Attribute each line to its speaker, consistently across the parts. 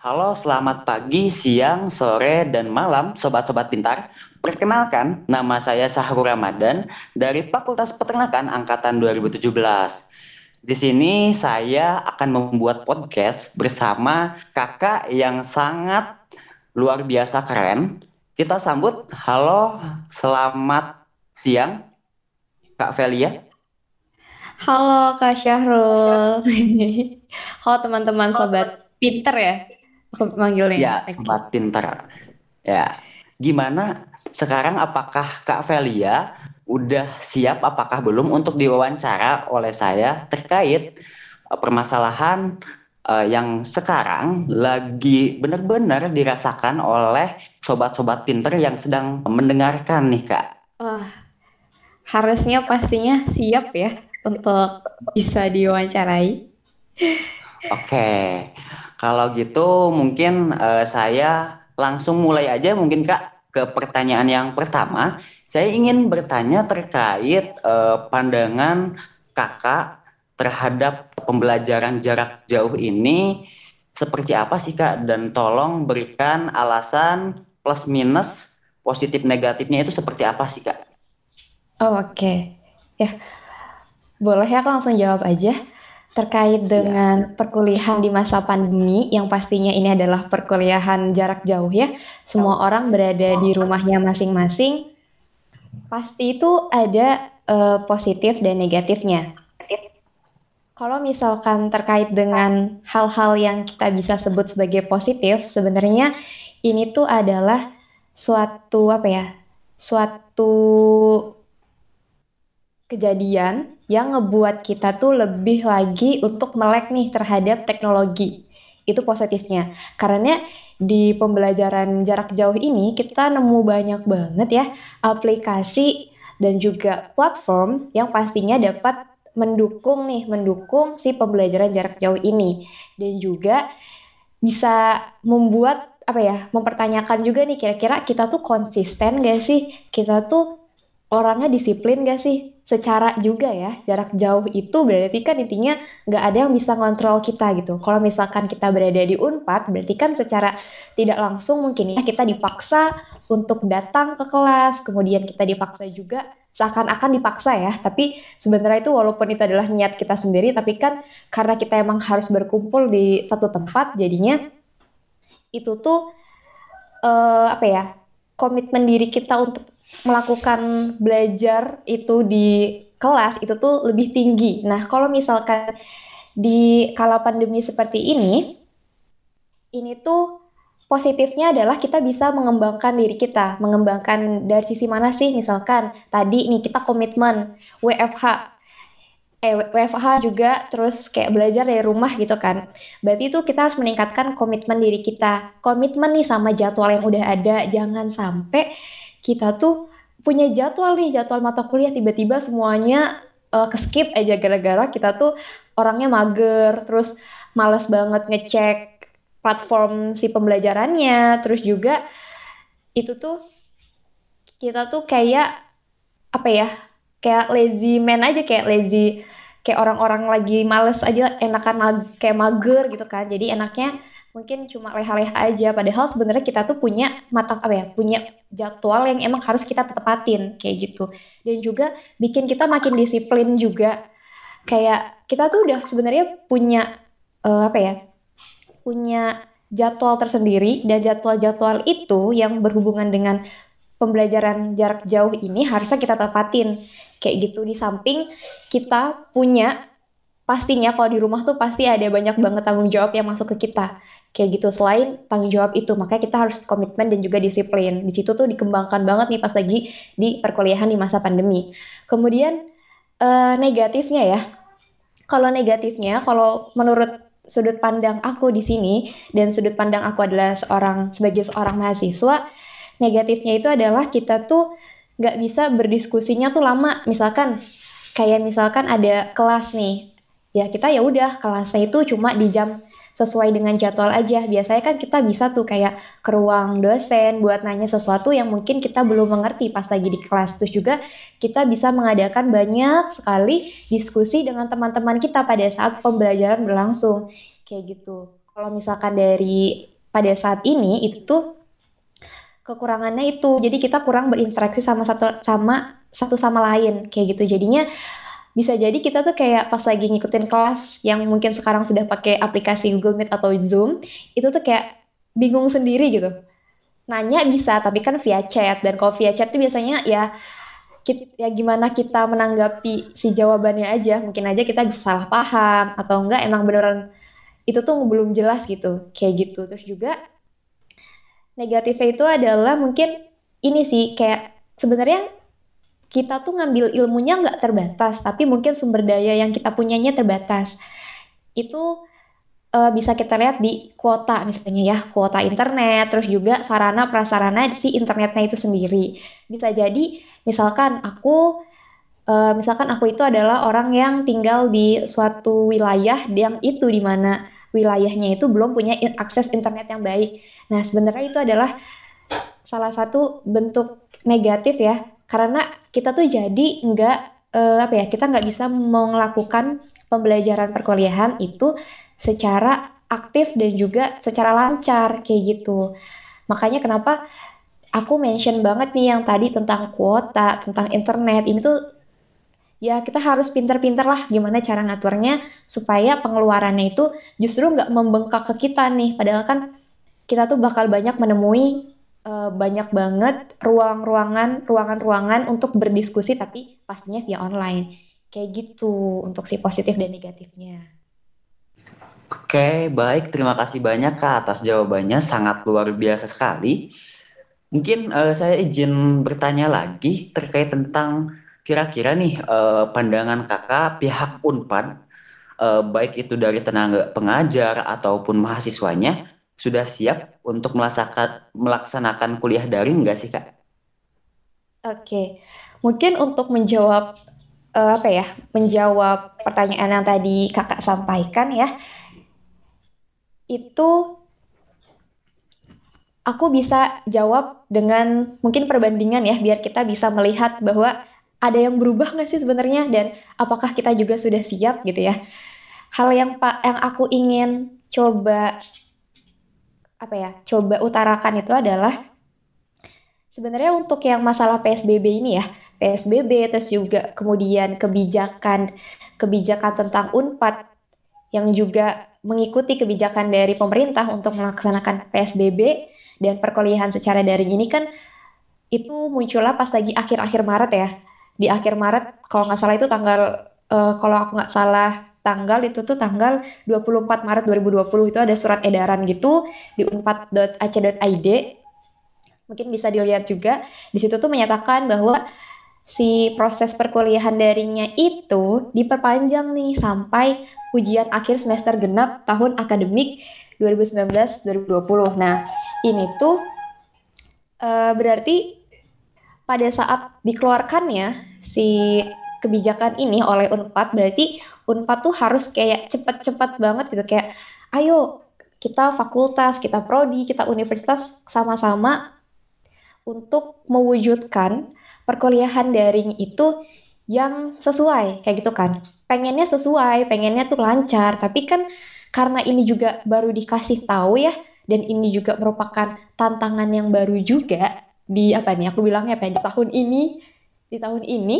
Speaker 1: Halo, selamat pagi, siang, sore, dan malam, sobat-sobat pintar. Perkenalkan, nama saya Sahrul Ramadan dari Fakultas Peternakan Angkatan 2017. Di sini saya akan membuat podcast bersama kakak yang sangat luar biasa keren. Kita sambut, halo, selamat siang, Kak Velia.
Speaker 2: Halo Kak Syahrul. Halo teman-teman sobat pinter ya. Aku manggilnya.
Speaker 1: Ya,
Speaker 2: Oke.
Speaker 1: sobat pintar. Ya, gimana sekarang apakah Kak Velia udah siap apakah belum untuk diwawancara oleh saya terkait eh, permasalahan eh, yang sekarang lagi benar-benar dirasakan oleh sobat-sobat pinter yang sedang mendengarkan nih Kak.
Speaker 2: Wah, harusnya pastinya siap ya untuk bisa diwawancarai.
Speaker 1: Oke, kalau gitu mungkin eh, saya langsung mulai aja mungkin Kak ke pertanyaan yang pertama. Saya ingin bertanya terkait eh, pandangan Kakak terhadap pembelajaran jarak jauh ini seperti apa sih Kak? Dan tolong berikan alasan plus minus positif negatifnya itu seperti apa sih Kak?
Speaker 2: Oh, oke. Ya, boleh ya aku langsung jawab aja terkait
Speaker 1: Ya,
Speaker 2: dengan perkuliahan di masa pandemi yang pastinya ini adalah perkuliahan jarak jauh ya. Semua orang berada di rumahnya masing-masing. Pasti itu ada eh, positif dan negatifnya. Kalau misalkan terkait dengan hal-hal yang kita bisa sebut sebagai positif, sebenarnya ini tuh adalah suatu apa ya? Suatu kejadian yang ngebuat kita tuh lebih lagi untuk melek nih terhadap teknologi. Itu positifnya. Karena di pembelajaran jarak jauh ini kita nemu banyak banget ya aplikasi dan juga platform yang pastinya dapat mendukung nih, mendukung si pembelajaran jarak jauh ini. Dan juga bisa membuat apa ya, mempertanyakan juga nih kira-kira kita tuh konsisten gak sih? Kita tuh orangnya disiplin gak sih? Secara juga ya, jarak jauh itu berarti kan intinya nggak ada yang bisa ngontrol kita gitu. Kalau misalkan kita berada di Unpad, berarti kan secara tidak langsung mungkin ya kita dipaksa untuk datang ke kelas, kemudian kita dipaksa juga seakan-akan dipaksa ya, tapi sebenarnya itu walaupun itu adalah niat kita sendiri, tapi kan karena kita emang harus berkumpul di satu tempat, jadinya itu tuh eh, apa ya komitmen diri kita untuk melakukan belajar itu di kelas itu tuh lebih tinggi. Nah, kalau misalkan di kala pandemi seperti ini, ini tuh positifnya adalah kita bisa mengembangkan diri kita, mengembangkan dari sisi mana sih? Misalkan tadi nih kita komitmen WFH, eh WFH juga terus kayak belajar dari rumah gitu kan. Berarti itu kita harus meningkatkan komitmen diri kita. Komitmen nih sama jadwal yang udah ada, jangan sampai kita tuh punya jadwal nih, jadwal mata kuliah tiba-tiba semuanya eh, ke-skip aja gara-gara kita tuh orangnya mager, terus males banget ngecek platform si pembelajarannya, terus juga itu tuh kita tuh kayak apa ya? Kayak lazy man aja, kayak lazy kayak orang-orang lagi males aja enakan mag- kayak mager gitu kan. Jadi enaknya mungkin cuma leha-leha aja padahal sebenarnya kita tuh punya mata apa ya? Punya jadwal yang emang harus kita tepatin kayak gitu. Dan juga bikin kita makin disiplin juga. Kayak kita tuh udah sebenarnya punya eh, apa ya? punya jadwal tersendiri dan jadwal-jadwal itu yang berhubungan dengan pembelajaran jarak jauh ini harusnya kita tepatin kayak gitu di samping kita punya pastinya kalau di rumah tuh pasti ada banyak banget tanggung jawab yang masuk ke kita kayak gitu selain tanggung jawab itu makanya kita harus komitmen dan juga disiplin. Di situ tuh dikembangkan banget nih pas lagi di perkuliahan di masa pandemi. Kemudian eh, negatifnya ya. Kalau negatifnya, kalau menurut sudut pandang aku di sini dan sudut pandang aku adalah seorang sebagai seorang mahasiswa, negatifnya itu adalah kita tuh nggak bisa berdiskusinya tuh lama. Misalkan kayak misalkan ada kelas nih, ya kita ya udah kelasnya itu cuma di jam sesuai dengan jadwal aja. Biasanya kan kita bisa tuh kayak ke ruang dosen buat nanya sesuatu yang mungkin kita belum mengerti pas lagi di kelas. Terus juga kita bisa mengadakan banyak sekali diskusi dengan teman-teman kita pada saat pembelajaran berlangsung. Kayak gitu. kalau misalkan dari pada saat ini itu tuh kekurangannya itu jadi kita kurang berinteraksi sama satu sama satu sama lain kayak gitu jadinya bisa jadi kita tuh kayak pas lagi ngikutin kelas yang mungkin sekarang sudah pakai aplikasi Google Meet atau Zoom itu tuh kayak bingung sendiri gitu. Nanya bisa tapi kan via chat. Dan kalau via chat tuh biasanya ya kita, ya gimana kita menanggapi si jawabannya aja. Mungkin aja kita bisa salah paham atau enggak emang beneran itu tuh belum jelas gitu kayak gitu. Terus juga negatifnya itu adalah mungkin ini sih kayak sebenarnya kita tuh ngambil ilmunya nggak terbatas, tapi mungkin sumber daya yang kita punyanya terbatas. Itu uh, bisa kita lihat di kuota misalnya ya, kuota internet, terus juga sarana prasarana si internetnya itu sendiri. Bisa jadi misalkan aku uh, misalkan aku itu adalah orang yang tinggal di suatu wilayah yang itu di mana wilayahnya itu belum punya akses internet yang baik. Nah, sebenarnya itu adalah salah satu bentuk negatif ya, karena kita tuh jadi nggak uh, apa ya, kita nggak bisa melakukan pembelajaran perkuliahan itu secara aktif dan juga secara lancar kayak gitu. Makanya kenapa aku mention banget nih yang tadi tentang kuota, tentang internet. Ini tuh ya kita harus pinter-pinter lah gimana cara ngaturnya supaya pengeluarannya itu justru nggak membengkak ke kita nih. Padahal kan kita tuh bakal banyak menemui uh, banyak banget ruang-ruangan, ruangan-ruangan untuk berdiskusi tapi pastinya via online. Kayak gitu untuk si positif dan negatifnya.
Speaker 1: Oke, baik. Terima kasih banyak Kak atas jawabannya. Sangat luar biasa sekali. Mungkin uh, saya izin bertanya lagi terkait tentang Kira-kira nih eh, pandangan kakak pihak Unpad, eh, baik itu dari tenaga pengajar ataupun mahasiswanya, sudah siap untuk melaksanakan, kuliah daring nggak sih kak?
Speaker 2: Oke, mungkin untuk menjawab uh, apa ya, menjawab pertanyaan yang tadi kakak sampaikan ya, itu aku bisa jawab dengan mungkin perbandingan ya, biar kita bisa melihat bahwa ada yang berubah nggak sih sebenarnya dan apakah kita juga sudah siap gitu ya hal yang pak yang aku ingin coba apa ya coba utarakan itu adalah sebenarnya untuk yang masalah PSBB ini ya PSBB terus juga kemudian kebijakan kebijakan tentang Unpad yang juga mengikuti kebijakan dari pemerintah untuk melaksanakan PSBB dan perkuliahan secara daring ini kan itu munculnya pas lagi akhir-akhir Maret ya. Di akhir Maret kalau nggak salah itu tanggal uh, kalau aku nggak salah tanggal itu tuh tanggal 24 Maret 2020 itu ada surat edaran gitu di unpad.ac.id mungkin bisa dilihat juga di situ tuh menyatakan bahwa si proses perkuliahan daringnya itu diperpanjang nih sampai ujian akhir semester genap tahun akademik 2019-2020. Nah, ini tuh uh, berarti pada saat dikeluarkannya si kebijakan ini oleh Unpad berarti Unpad tuh harus kayak cepat-cepat banget gitu kayak ayo kita fakultas, kita prodi, kita universitas sama-sama untuk mewujudkan perkuliahan daring itu yang sesuai kayak gitu kan. Pengennya sesuai, pengennya tuh lancar, tapi kan karena ini juga baru dikasih tahu ya dan ini juga merupakan tantangan yang baru juga di apa nih aku bilangnya apa ya, di tahun ini di tahun ini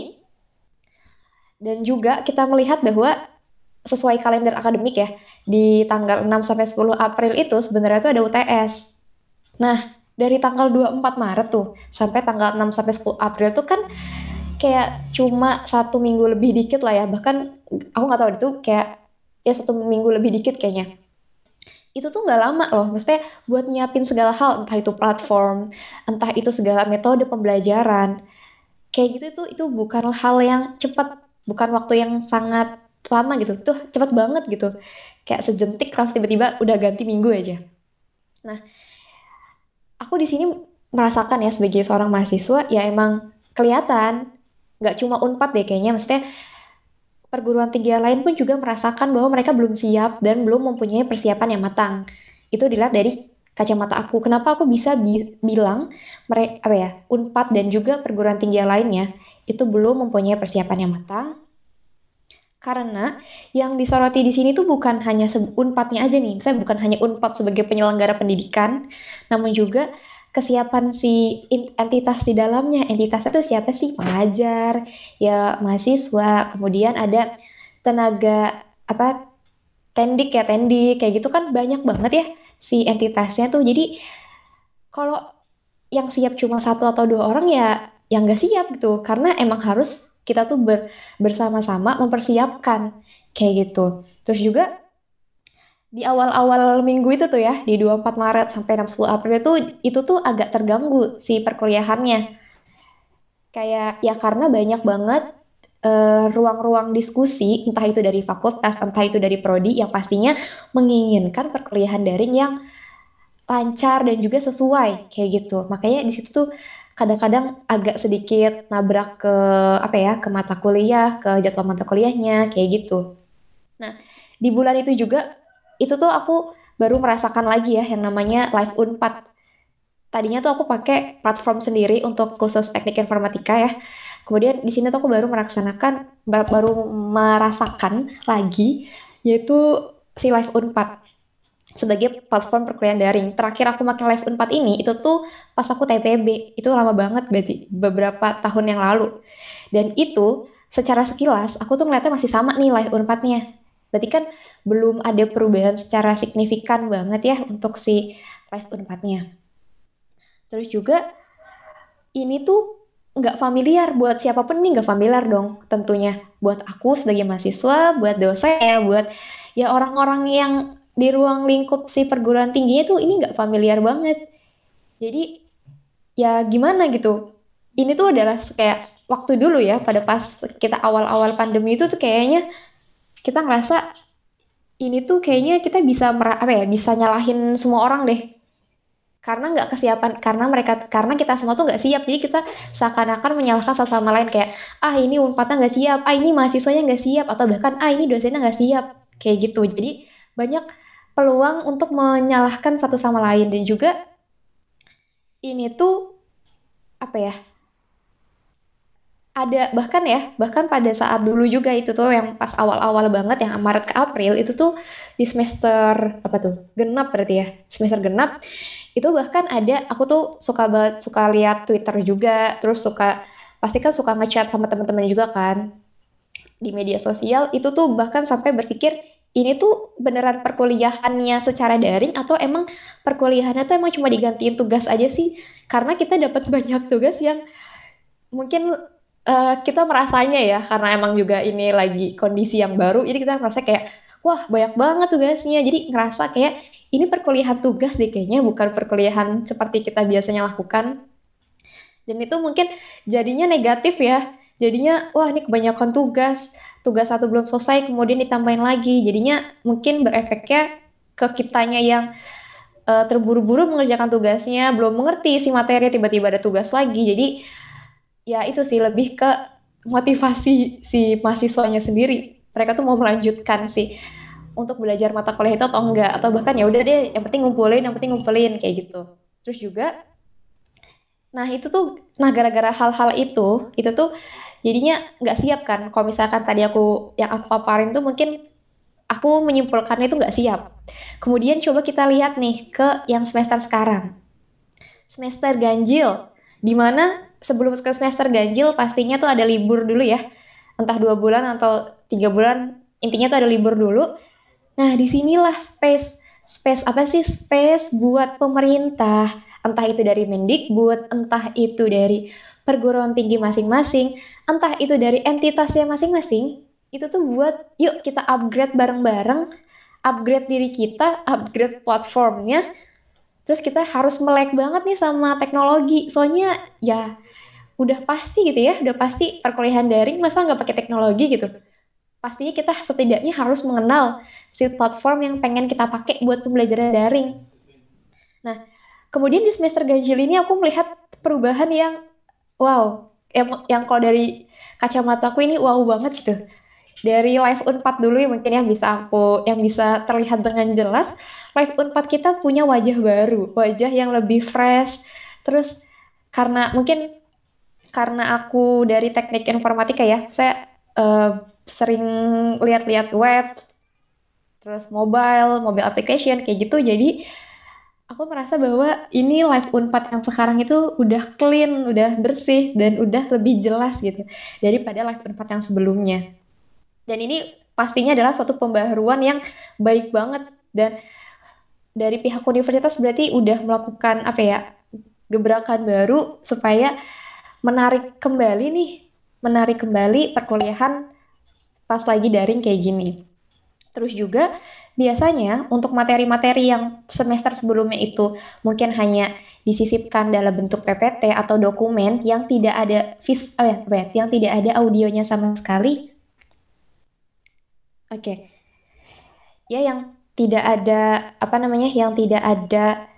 Speaker 2: dan juga kita melihat bahwa sesuai kalender akademik ya di tanggal 6 sampai 10 April itu sebenarnya itu ada UTS. Nah, dari tanggal 24 Maret tuh sampai tanggal 6 sampai 10 April tuh kan kayak cuma satu minggu lebih dikit lah ya bahkan aku nggak tahu itu kayak ya satu minggu lebih dikit kayaknya itu tuh nggak lama loh. Maksudnya buat nyiapin segala hal, entah itu platform, entah itu segala metode pembelajaran. Kayak gitu itu itu bukan hal yang cepat, bukan waktu yang sangat lama gitu. Tuh cepat banget gitu. Kayak sejentik kelas tiba-tiba udah ganti minggu aja. Nah, aku di sini merasakan ya sebagai seorang mahasiswa ya emang kelihatan nggak cuma unpad deh kayaknya maksudnya perguruan tinggi lain pun juga merasakan bahwa mereka belum siap dan belum mempunyai persiapan yang matang. Itu dilihat dari kacamata aku. Kenapa aku bisa bi bilang mereka apa ya Unpad dan juga perguruan tinggi lainnya itu belum mempunyai persiapan yang matang? Karena yang disoroti di sini tuh bukan hanya Unpadnya aja nih, misalnya bukan hanya Unpad sebagai penyelenggara pendidikan, namun juga kesiapan si entitas di dalamnya. Entitasnya tuh siapa sih? Pengajar, ya mahasiswa, kemudian ada tenaga apa tendik ya tendik kayak gitu kan banyak banget ya si entitasnya tuh. Jadi kalau yang siap cuma satu atau dua orang ya yang nggak siap gitu karena emang harus kita tuh ber, bersama-sama mempersiapkan kayak gitu. Terus juga di awal-awal minggu itu tuh ya, di 24 Maret sampai 6 10 April itu itu tuh agak terganggu si perkuliahannya. Kayak ya karena banyak banget eh, ruang-ruang diskusi, entah itu dari fakultas, entah itu dari prodi yang pastinya menginginkan perkuliahan daring yang lancar dan juga sesuai kayak gitu. Makanya di situ tuh kadang-kadang agak sedikit nabrak ke apa ya ke mata kuliah ke jadwal mata kuliahnya kayak gitu. Nah di bulan itu juga itu tuh aku baru merasakan lagi ya yang namanya live unpad. Tadinya tuh aku pakai platform sendiri untuk khusus teknik informatika ya. Kemudian di sini tuh aku baru melaksanakan baru merasakan lagi yaitu si live unpad sebagai platform perkuliahan daring. Terakhir aku makin Live Unpad ini itu tuh pas aku TPB. Itu lama banget berarti beberapa tahun yang lalu. Dan itu secara sekilas aku tuh ngeliatnya masih sama nih Live Unpadnya. Berarti kan belum ada perubahan secara signifikan banget ya untuk si Live Unpadnya. Terus juga ini tuh nggak familiar buat siapa pun nih nggak familiar dong tentunya buat aku sebagai mahasiswa buat dosen ya buat ya orang-orang yang di ruang lingkup si perguruan tingginya tuh ini nggak familiar banget. Jadi ya gimana gitu. Ini tuh adalah kayak waktu dulu ya pada pas kita awal-awal pandemi itu tuh kayaknya kita ngerasa ini tuh kayaknya kita bisa apa ya bisa nyalahin semua orang deh karena nggak kesiapan karena mereka karena kita semua tuh nggak siap jadi kita seakan-akan menyalahkan satu sama lain kayak ah ini unpadnya nggak siap ah ini mahasiswanya nggak siap atau bahkan ah ini dosennya nggak siap kayak gitu jadi banyak peluang untuk menyalahkan satu sama lain. Dan juga ini tuh apa ya ada bahkan ya bahkan pada saat dulu juga itu tuh yang pas awal-awal banget yang Maret ke April itu tuh di semester apa tuh genap berarti ya semester genap itu bahkan ada aku tuh suka banget suka lihat Twitter juga terus suka pasti kan suka ngechat sama teman-teman juga kan di media sosial itu tuh bahkan sampai berpikir ini tuh beneran perkuliahannya secara daring atau emang perkuliahannya tuh emang cuma digantiin tugas aja sih? Karena kita dapat banyak tugas yang mungkin uh, kita merasanya ya karena emang juga ini lagi kondisi yang baru, jadi kita merasa kayak wah banyak banget tugasnya. Jadi ngerasa kayak ini perkuliahan tugas deh kayaknya bukan perkuliahan seperti kita biasanya lakukan. Dan itu mungkin jadinya negatif ya. Jadinya wah ini kebanyakan tugas. Tugas satu belum selesai kemudian ditambahin lagi. Jadinya mungkin berefeknya ke kitanya yang uh, terburu-buru mengerjakan tugasnya belum mengerti si materi tiba-tiba ada tugas lagi. Jadi ya itu sih lebih ke motivasi si mahasiswanya sendiri. Mereka tuh mau melanjutkan sih untuk belajar mata kuliah itu atau enggak. Atau bahkan ya udah deh yang penting ngumpulin yang penting ngumpulin kayak gitu. Terus juga nah itu tuh nah gara-gara hal-hal itu itu tuh jadinya nggak siap kan. Kalau misalkan tadi aku yang aku paparin tuh mungkin aku menyimpulkannya itu nggak siap. Kemudian coba kita lihat nih ke yang semester sekarang. Semester ganjil di mana sebelum ke semester ganjil pastinya tuh ada libur dulu ya. Entah dua bulan atau tiga bulan intinya tuh ada libur dulu. Nah di sinilah space space apa sih? Space buat pemerintah. Entah itu dari Mendikbud entah itu dari perguruan tinggi masing-masing, entah itu dari entitasnya masing-masing, itu tuh buat yuk kita upgrade bareng-bareng, upgrade diri kita, upgrade platformnya, terus kita harus melek banget nih sama teknologi, soalnya ya udah pasti gitu ya, udah pasti perkuliahan daring masa nggak pakai teknologi gitu. Pastinya kita setidaknya harus mengenal si platform yang pengen kita pakai buat pembelajaran daring. Nah, kemudian di semester ganjil ini aku melihat perubahan yang wow yang, yang kalau dari kacamata aku ini wow banget gitu dari live unpad dulu ya mungkin yang bisa aku yang bisa terlihat dengan jelas live unpad kita punya wajah baru wajah yang lebih fresh terus karena mungkin karena aku dari teknik informatika ya saya uh, sering lihat-lihat web, terus mobile, mobile application kayak gitu. Jadi aku merasa bahwa ini live Unpad yang sekarang itu udah clean, udah bersih dan udah lebih jelas gitu daripada live Unpad yang sebelumnya. Dan ini pastinya adalah suatu pembaharuan yang baik banget dan dari pihak universitas berarti udah melakukan apa ya gebrakan baru supaya menarik kembali nih, menarik kembali perkuliahan pas lagi daring kayak gini. Terus juga biasanya untuk materi-materi yang semester sebelumnya itu mungkin hanya disisipkan dalam bentuk PPT atau dokumen yang tidak ada vis oh ya, ya, yang tidak ada audionya sama sekali. Oke. Okay. Ya yang tidak ada apa namanya yang tidak ada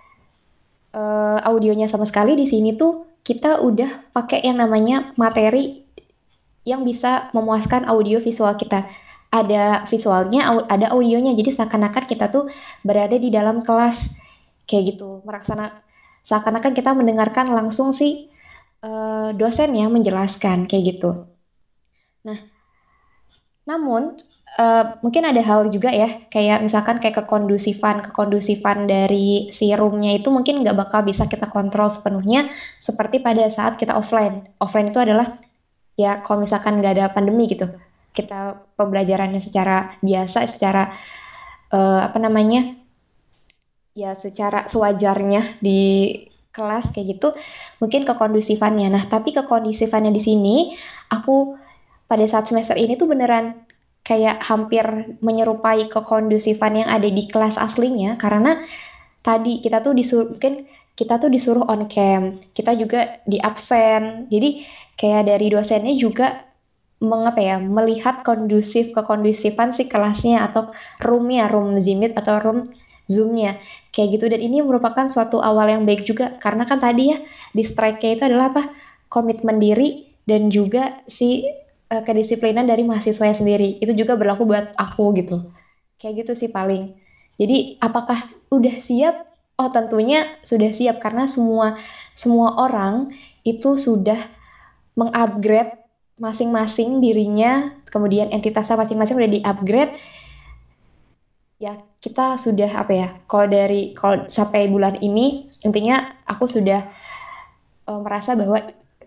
Speaker 2: uh, audionya sama sekali di sini tuh kita udah pakai yang namanya materi yang bisa memuaskan audio visual kita. Ada visualnya, ada audionya. Jadi seakan-akan kita tuh berada di dalam kelas kayak gitu. Meraksana seakan-akan kita mendengarkan langsung si uh, dosen yang menjelaskan kayak gitu. Nah, namun Uh, mungkin ada hal juga ya, kayak misalkan kayak kekondusifan, kekondusifan dari si itu mungkin nggak bakal bisa kita kontrol sepenuhnya seperti pada saat kita offline. Offline itu adalah ya kalau misalkan nggak ada pandemi gitu, kita pembelajarannya secara biasa, secara uh, apa namanya, ya secara sewajarnya di kelas kayak gitu, mungkin kekondusifannya. Nah, tapi kekondusifannya di sini aku pada saat semester ini tuh beneran kayak hampir menyerupai kekondusifan yang ada di kelas aslinya karena tadi kita tuh disuruh mungkin kita tuh disuruh on cam, kita juga di absen. Jadi kayak dari dosennya juga mengapa ya melihat kondusif kekondusifan si kelasnya atau roomnya room Zimit atau room zoomnya kayak gitu dan ini merupakan suatu awal yang baik juga karena kan tadi ya di strike-nya itu adalah apa komitmen diri dan juga si uh, kedisiplinan dari mahasiswa sendiri. Itu juga berlaku buat aku gitu. Kayak gitu sih paling. Jadi apakah udah siap? Oh tentunya sudah siap karena semua semua orang itu sudah mengupgrade masing-masing dirinya, kemudian entitasnya masing-masing udah di-upgrade. Ya, kita sudah apa ya? Kalau dari kalau sampai bulan ini intinya aku sudah uh, merasa bahwa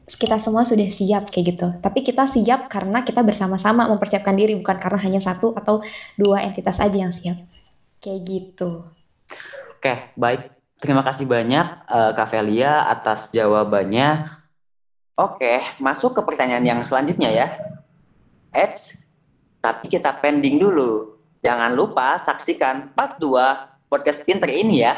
Speaker 2: kita semua sudah siap kayak gitu. Tapi kita siap karena kita bersama-sama mempersiapkan diri bukan karena hanya satu atau dua entitas aja yang siap. Kayak gitu.
Speaker 1: Oke, baik. Terima kasih banyak uh, Kak Velia atas jawabannya. Oke, masuk ke pertanyaan yang selanjutnya ya. Eits, tapi kita pending dulu. Jangan lupa saksikan part 2 podcast pinter ini ya.